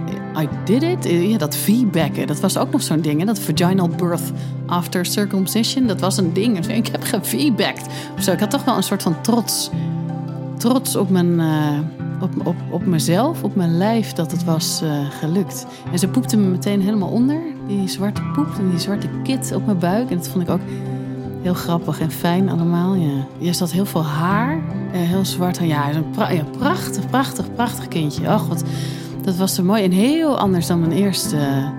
I did it. Ja, dat feedbacken, dat was ook nog zo'n ding. Hè? Dat vaginal birth after circumcision, dat was een ding. Ik heb gefeedbacked. Zo. Ik had toch wel een soort van trots trots op, mijn, uh, op, op, op mezelf, op mijn lijf, dat het was uh, gelukt. En ze poepte me meteen helemaal onder, die zwarte poep en die zwarte kit op mijn buik. En dat vond ik ook heel grappig en fijn allemaal. Ja. Je zat heel veel haar, heel zwart. Ja, een ja, prachtig, prachtig, prachtig kindje. Ach, wat, dat was zo mooi en heel anders dan mijn eerste,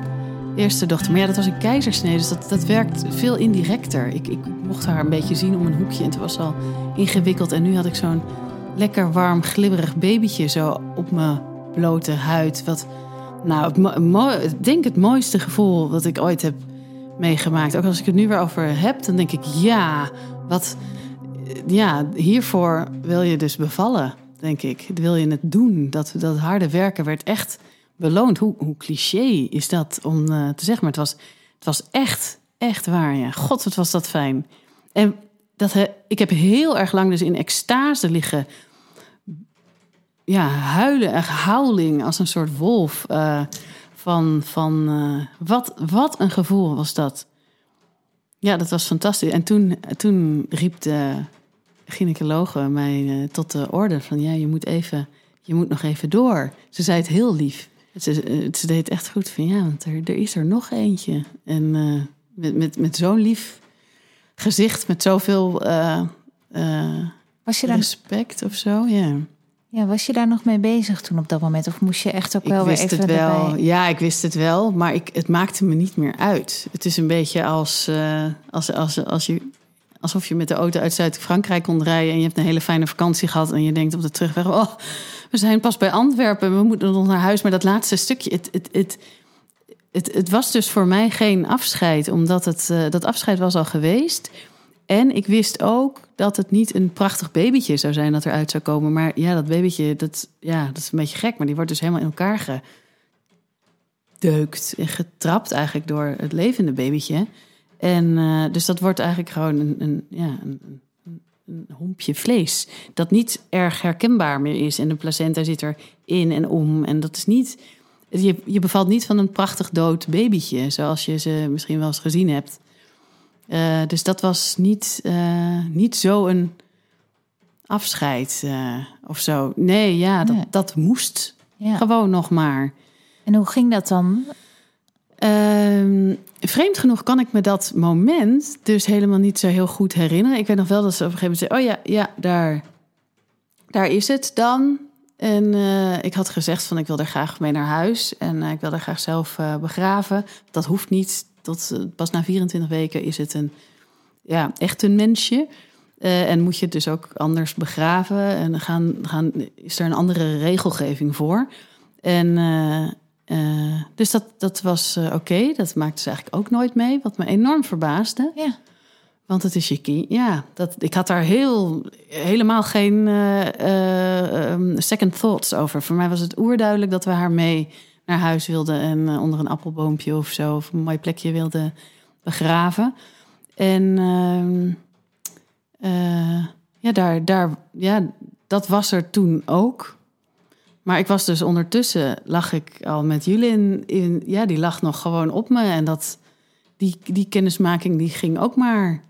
eerste dochter. Maar ja, dat was een keizersnede, dus dat, dat werkt veel indirecter. Ik, ik mocht haar een beetje zien om een hoekje en het was al ingewikkeld. En nu had ik zo'n lekker warm, glibberig babytje zo op mijn blote huid. Wat, nou, ik denk het mooiste gevoel dat ik ooit heb meegemaakt. Ook als ik het nu weer over heb, dan denk ik, ja, wat, ja, hiervoor wil je dus bevallen, denk ik. Wil je het doen? Dat, dat harde werken werd echt beloond. Hoe, hoe cliché is dat om uh, te zeggen? Maar het was, het was echt, echt waar, ja. God, wat was dat fijn. En dat, ik heb heel erg lang dus in extase liggen ja, huilen en houling als een soort wolf. Uh, van van wat, wat een gevoel was dat. Ja, dat was fantastisch. En toen, toen riep de gynaecologe mij uh, tot de orde van... ja, je moet, even, je moet nog even door. Ze zei het heel lief. Ze, ze deed echt goed van ja, want er, er is er nog eentje. En met, met, met zo'n lief gezicht, met zoveel was je dan... respect of zo, ja. Ja, was je daar nog mee bezig toen op dat moment? Of moest je echt ook wel weer even het wel. Erbij? Ja, ik wist het wel, maar ik, het maakte me niet meer uit. Het is een beetje als, uh, als, als, als je, alsof je met de auto uit Zuid-Frankrijk kon rijden... en je hebt een hele fijne vakantie gehad en je denkt op de terugweg... oh, we zijn pas bij Antwerpen, we moeten nog naar huis. Maar dat laatste stukje, het, het, het, het, het was dus voor mij geen afscheid... omdat het, uh, dat afscheid was al geweest... En ik wist ook dat het niet een prachtig babytje zou zijn dat eruit zou komen. Maar ja, dat babytje, dat, ja, dat is een beetje gek. Maar die wordt dus helemaal in elkaar gedeukt en getrapt eigenlijk door het levende babytje. En uh, dus dat wordt eigenlijk gewoon een, een, ja, een, een hompje vlees. Dat niet erg herkenbaar meer is. En de placenta zit erin en om. En dat is niet... Je, je bevalt niet van een prachtig dood babytje, zoals je ze misschien wel eens gezien hebt. Uh, dus dat was niet, uh, niet zo een afscheid uh, of zo. Nee, ja, dat, dat moest ja. gewoon nog maar. En hoe ging dat dan? Uh, vreemd genoeg kan ik me dat moment dus helemaal niet zo heel goed herinneren. Ik weet nog wel dat ze op een gegeven moment zei: Oh ja, ja, daar, daar is het dan. En ik had gezegd van ik wil er graag mee naar huis en ik wil er graag zelf begraven. Dat hoeft niet eh, pas na 24 weken is het een, ja, echt een mensje. Uh, en moet je het dus ook anders begraven. En gaan, gaan, is er een andere regelgeving voor. En uh, dus dat, dat was oké. Dat maakte ze eigenlijk ook nooit mee. Wat me enorm verbaasde. Ja. Want het is je kind. Ja, dat, ik had daar heel, helemaal geen um, second thoughts over. Voor mij was het oerduidelijk dat we haar mee naar huis wilde en uh, onder een appelboompje of zo, of een mooi plekje wilde begraven. En uh, uh, ja, daar, daar, ja, dat was er toen ook. Maar ik was dus ondertussen, lag ik al met jullie in, in ja, die lag nog gewoon op me. En dat, die, die kennismaking die ging ook maar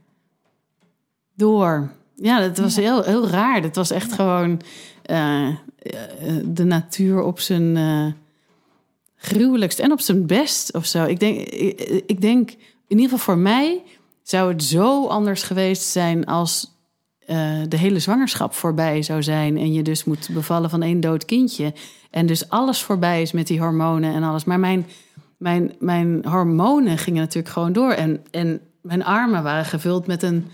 door. Ja, dat was heel, heel raar. Dat was echt gewoon uh, de natuur op zijn uh, gruwelijkst en op zijn best of zo. Ik denk, ik, denk, in ieder geval voor mij zou het zo anders geweest zijn als uh, de hele zwangerschap voorbij zou zijn. En je dus moet bevallen van één dood kindje. En dus alles voorbij is met die hormonen en alles. Maar mijn, mijn, mijn hormonen gingen natuurlijk gewoon door. En, en mijn armen waren gevuld met een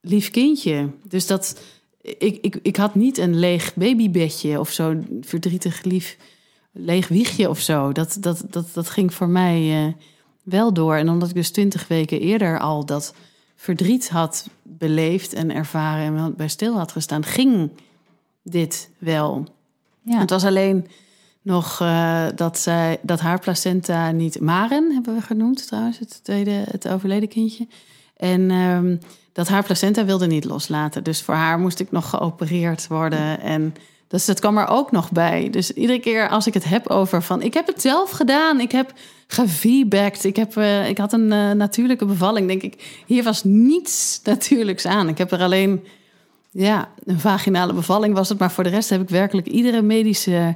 lief kindje. Dus dat. Ik, ik, ik had niet een leeg babybedje of zo, verdrietig lief leeg wiegje of zo. Dat, dat, dat, dat ging voor mij uh, wel door. En omdat ik dus twintig weken eerder al dat verdriet had beleefd en ervaren en bij stil had gestaan, ging dit wel. Ja. Het was alleen nog uh, dat, zij, dat haar placenta niet Maren hebben we genoemd trouwens, het tweede, het overleden kindje. En um, dat haar placenta wilde niet loslaten. Dus voor haar moest ik nog geopereerd worden. En dus dat kwam er ook nog bij. Dus iedere keer als ik het heb over van... ik heb het zelf gedaan, ik heb gefeedbacked... ik, heb, uh, ik had een uh, natuurlijke bevalling, denk ik... hier was niets natuurlijks aan. Ik heb er alleen... ja, een vaginale bevalling was het... maar voor de rest heb ik werkelijk iedere medische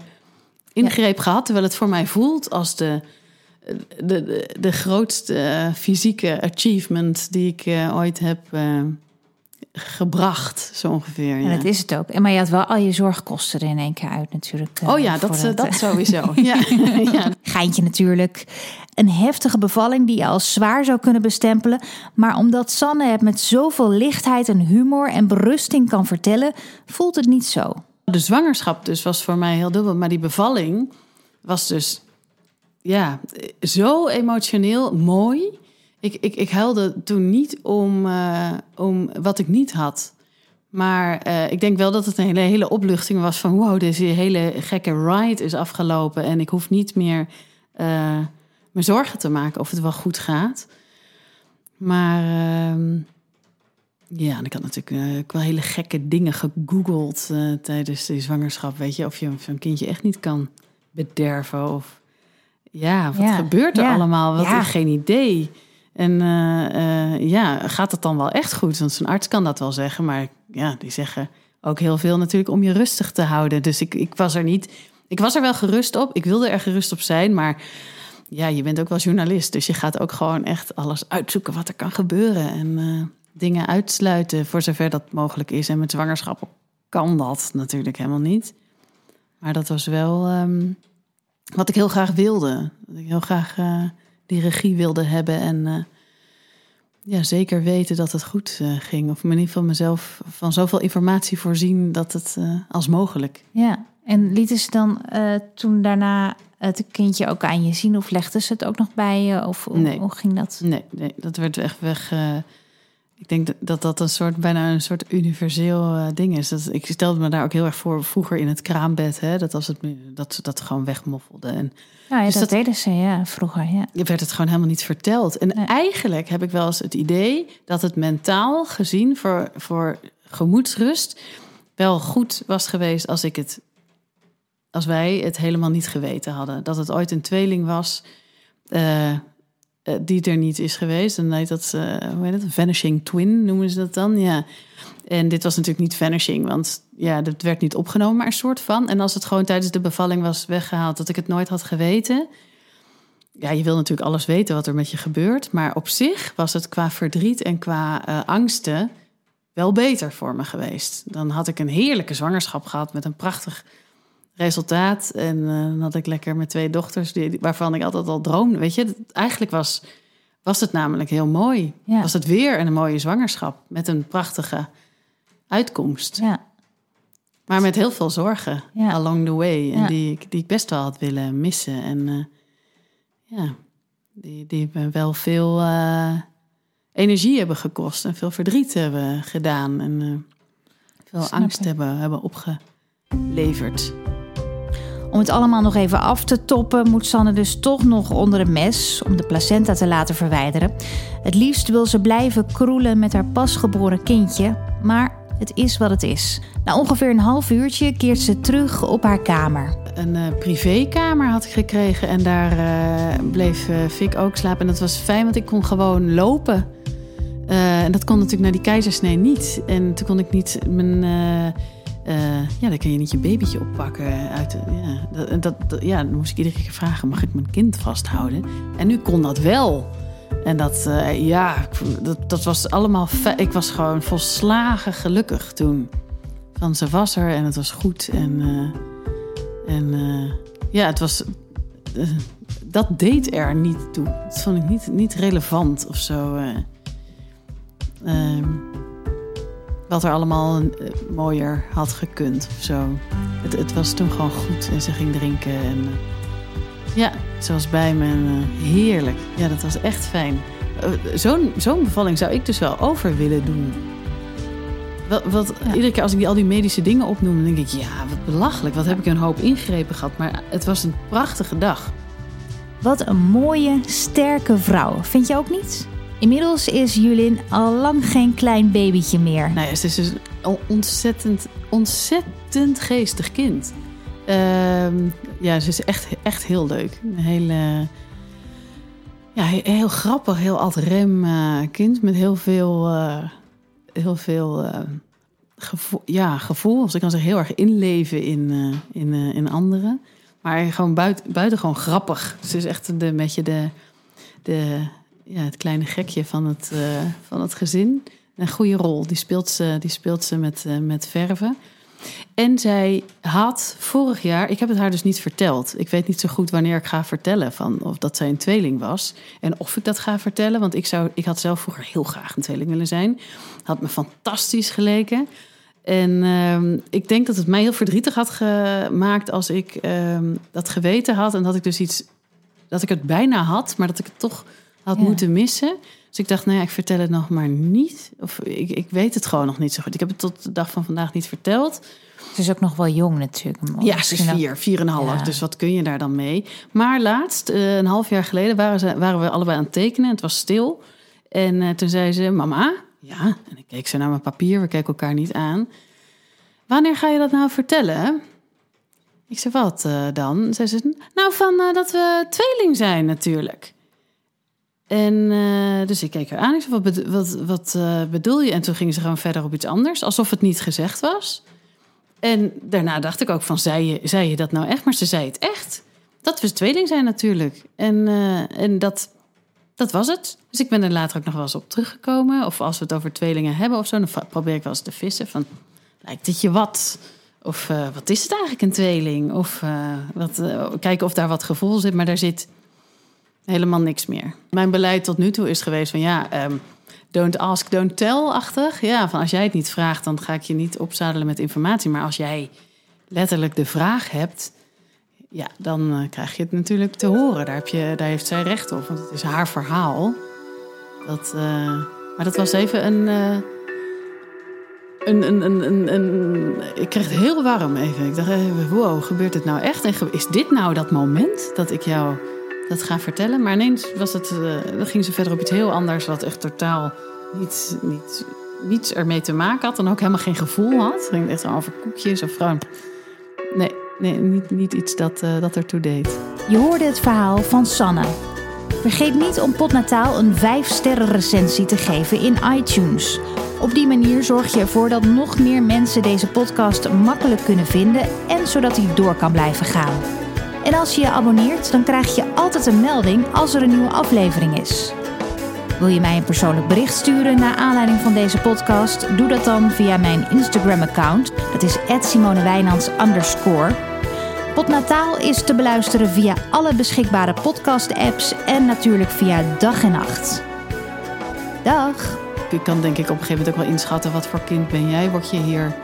ingreep ja. gehad... terwijl het voor mij voelt als de de, de, de grootste fysieke achievement die ik ooit heb gebracht, zo ongeveer. Ja. ja. dat is het ook. En maar je had wel al je zorgkosten er in één keer uit natuurlijk. Uh, oh ja, dat, het, dat sowieso. ja. ja. Geintje natuurlijk. Een heftige bevalling die je als zwaar zou kunnen bestempelen. Maar omdat Sanne het met zoveel lichtheid en humor en berusting kan vertellen, voelt het niet zo. De zwangerschap dus was voor mij heel dubbel. Maar die bevalling was dus ja, zo emotioneel mooi. Ik, ik, ik huilde toen niet om, uh, om wat ik niet had. Maar uh, ik denk wel dat het een hele, hele opluchting was van... wow, deze hele gekke ride is afgelopen... en ik hoef niet meer uh, me zorgen te maken of het wel goed gaat. Maar uh, ja, en ik had natuurlijk wel hele gekke dingen gegoogeld... tijdens die zwangerschap, weet je... of je een kindje echt niet kan bederven of ja, wat ja. gebeurt er ja. allemaal? Wat ja. geen idee. En uh, uh, ja, gaat het dan wel echt goed? Want zo'n arts kan dat wel zeggen, maar ja, die zeggen ook heel veel natuurlijk om je rustig te houden. Dus ik, ik was er niet. Ik was er wel gerust op. Ik wilde er gerust op zijn, maar ja, je bent ook wel journalist, dus je gaat ook gewoon echt alles uitzoeken wat er kan gebeuren en uh, dingen uitsluiten voor zover dat mogelijk is. En met zwangerschap kan dat natuurlijk helemaal niet. Maar dat was wel. Um, wat ik heel graag wilde. Dat ik heel graag die regie wilde hebben en uh, ja, zeker weten dat het goed uh, ging. Of in ieder geval mezelf van zoveel informatie voorzien dat het als mogelijk. Ja, en lieten ze dan toen daarna het kindje ook aan je zien? Of legden ze het ook nog bij je? Of nee. hoe ging dat? Nee, nee dat werd echt weg ik denk dat dat een soort, bijna een soort universeel uh, ding is. Dat, ik stelde me daar ook heel erg voor vroeger in het kraambed. Hè, dat als het dat ze dat gewoon wegmoffelde. En, ja, ja dus dat, dat, deden ze ja, vroeger. Ja. werd het gewoon helemaal niet verteld. En nee. eigenlijk heb ik wel eens het idee dat het mentaal gezien voor, voor gemoedsrust wel goed was geweest als ik het als wij het helemaal niet geweten hadden. Dat het ooit een tweeling was. Uh, uh, die er niet is geweest. En heet dat, uh, hoe heet dat? Vanishing Twin noemen ze dat dan. Ja. En dit was natuurlijk niet vanishing, want ja, dat werd niet opgenomen, maar een soort van. En als het gewoon tijdens de bevalling was weggehaald, dat ik het nooit had geweten. Ja, je wil natuurlijk alles weten wat er met je gebeurt. Maar op zich was het qua verdriet en qua uh, angsten wel beter voor me geweest. Dan had ik een heerlijke zwangerschap gehad met een prachtig resultaat. En uh, dan had ik lekker met twee dochters, die, waarvan ik altijd al droomde. Weet je, eigenlijk was, was het namelijk heel mooi. Ja. Was het weer een mooie zwangerschap met een prachtige uitkomst. Ja. Maar met heel veel zorgen ja. along the way. En die, ik, die ik best wel had willen missen. En uh, ja, die, die me wel veel uh, energie hebben gekost. En veel verdriet hebben gedaan. En veel Snap angst hebben, hebben opgeleverd. Om het allemaal nog even af te toppen, moet Sanne dus toch nog onder een mes om de placenta te laten verwijderen. Het liefst wil ze blijven kroelen met haar pasgeboren kindje, maar Het is wat het is. Na ongeveer een half uurtje keert ze terug op haar kamer. Een uh, privékamer had ik gekregen en daar uh, bleef uh, Fik ook slapen. En dat was fijn, want ik kon gewoon lopen. en dat kon natuurlijk naar die keizersnee niet. En toen kon ik niet mijn... ja, dan kun je niet je babytje oppakken. Uit, ja, dat, dat, ja, dan moest ik iedere keer vragen, mag ik mijn kind vasthouden? En nu kon dat wel. En dat, uh, ja, dat, dat was allemaal. Ik was gewoon volslagen gelukkig toen. Van ze was er en het was goed. En, uh, en ja, het was. dat deed er niet toe. Dat vond ik niet, niet relevant of zo. Ehm, wat er allemaal mooier had gekund of zo. Het, het was toen gewoon goed en ze ging drinken. En, ja, zoals bij me. Uh, heerlijk. Ja, dat was echt fijn. Zo'n zo'n bevalling zou ik dus wel over willen doen. Wat, wat ja. Iedere keer als ik die, al die medische dingen opnoem, dan denk ik... ja, wat belachelijk. Wat heb ik een hoop ingrepen gehad. Maar het was een prachtige dag. Wat een mooie, sterke vrouw. Vind je ook niet? Inmiddels is Julin al lang geen klein babytje meer. Nou ja, ze is dus een ontzettend, ontzettend geestig kind. Uh, ja, ze is echt, echt heel leuk. Een hele, ja, heel grappig, heel alt-rem uh, kind met heel veel, uh, heel veel gevoel, ja, gevoel. Ik kan zeggen, heel erg inleven in, in, in anderen. Maar gewoon buiten, buiten gewoon grappig. Ze is echt een beetje de, de, ja, het kleine gekje van het, van het gezin. Een goede rol. Die speelt ze, die speelt ze met, met verven. En zij had vorig jaar, ik heb het haar dus niet verteld. Ik weet niet zo goed wanneer ik ga vertellen van of dat zij een tweeling was. En of ik dat ga vertellen, want ik, zou, ik had zelf vroeger heel graag een tweeling willen zijn. Had me fantastisch geleken. En uh, ik denk dat het mij heel verdrietig had gemaakt als ik uh, dat geweten had. En dat ik dus iets, dat ik het bijna had, maar dat ik het toch had ja. moeten missen. Dus ik dacht, nou ja, ik vertel het nog maar niet. Of ik, ik weet het gewoon nog niet zo goed. Ik heb het tot de dag van vandaag niet verteld. Het is ook nog wel jong natuurlijk. Ja, ze is vier, vier en een half. Ja. Dus wat kun je daar dan mee? Maar laatst, uh, een half jaar geleden, waren, ze, waren we allebei aan het tekenen. Het was stil. En uh, toen zei ze, mama, ja. En ik keek zo naar mijn papier, we keken elkaar niet aan. Wanneer ga je dat nou vertellen? Ik zei, wat uh, dan? Zei ze, nou van dat we tweeling zijn natuurlijk. En uh, dus ik keek haar aan. Ik zei, wat, wat, wat uh, bedoel je? En toen gingen ze gewoon verder op iets anders. Alsof het niet gezegd was. En daarna dacht ik ook van, zei je, zei je dat nou echt? Maar ze zei het echt. Dat we tweeling zijn natuurlijk. En, uh, en dat, dat was het. Dus ik ben er later ook nog wel eens op teruggekomen. Of als we het over tweelingen hebben of zo... dan probeer ik wel eens te vissen van... lijkt het je wat? Of wat is het eigenlijk een tweeling? Of wat, kijken of daar wat gevoel zit. Maar daar zit helemaal niks meer. Mijn beleid tot nu toe is geweest van ja, um, don't ask, don't tell-achtig. Ja, van als jij het niet vraagt, dan ga ik je niet opzadelen met informatie. Maar als jij letterlijk de vraag hebt, ja, dan uh, krijg je het natuurlijk te horen. Daar, heb je, daar heeft zij recht op, want het is haar verhaal. Dat, uh, maar dat was even een, een, een, een, een, een, Ik kreeg het heel warm even. Ik dacht, wow, gebeurt het nou echt? En is dit nou dat moment dat ik jou dat gaan vertellen. Maar ineens was het, uh, ging ze verder op iets heel anders, wat echt totaal niet, niet, niets ermee te maken had. En ook helemaal geen gevoel had. Het ging echt over koekjes of gewoon. Nee, nee niet, niet iets dat, uh, dat ertoe deed. Je hoorde het verhaal van Sanne. Vergeet niet om Potnataal een 5-sterren recensie te geven in iTunes. Op die manier zorg je ervoor dat nog meer mensen deze podcast makkelijk kunnen vinden en zodat hij door kan blijven gaan. En als je je abonneert, dan krijg je altijd een melding als er een nieuwe aflevering is. Wil je mij een persoonlijk bericht sturen naar aanleiding van deze podcast? Doe dat dan via mijn Instagram-account. Dat is @simonewijnands. Potnataal is te beluisteren via alle beschikbare podcast-apps en natuurlijk via dag en nacht. Dag! Ik kan denk ik op een gegeven moment ook wel inschatten wat voor kind ben jij. Word je hier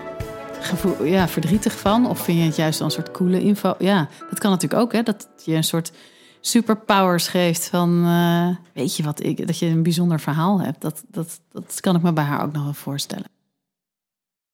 gevoel, ja, verdrietig van? Of vind je het juist een soort coole info? Ja, dat kan natuurlijk ook, hè? Dat je een soort superpowers geeft van... Uh, weet je wat, ik, dat je een bijzonder verhaal hebt. Dat, dat, dat kan ik me bij haar ook nog wel voorstellen.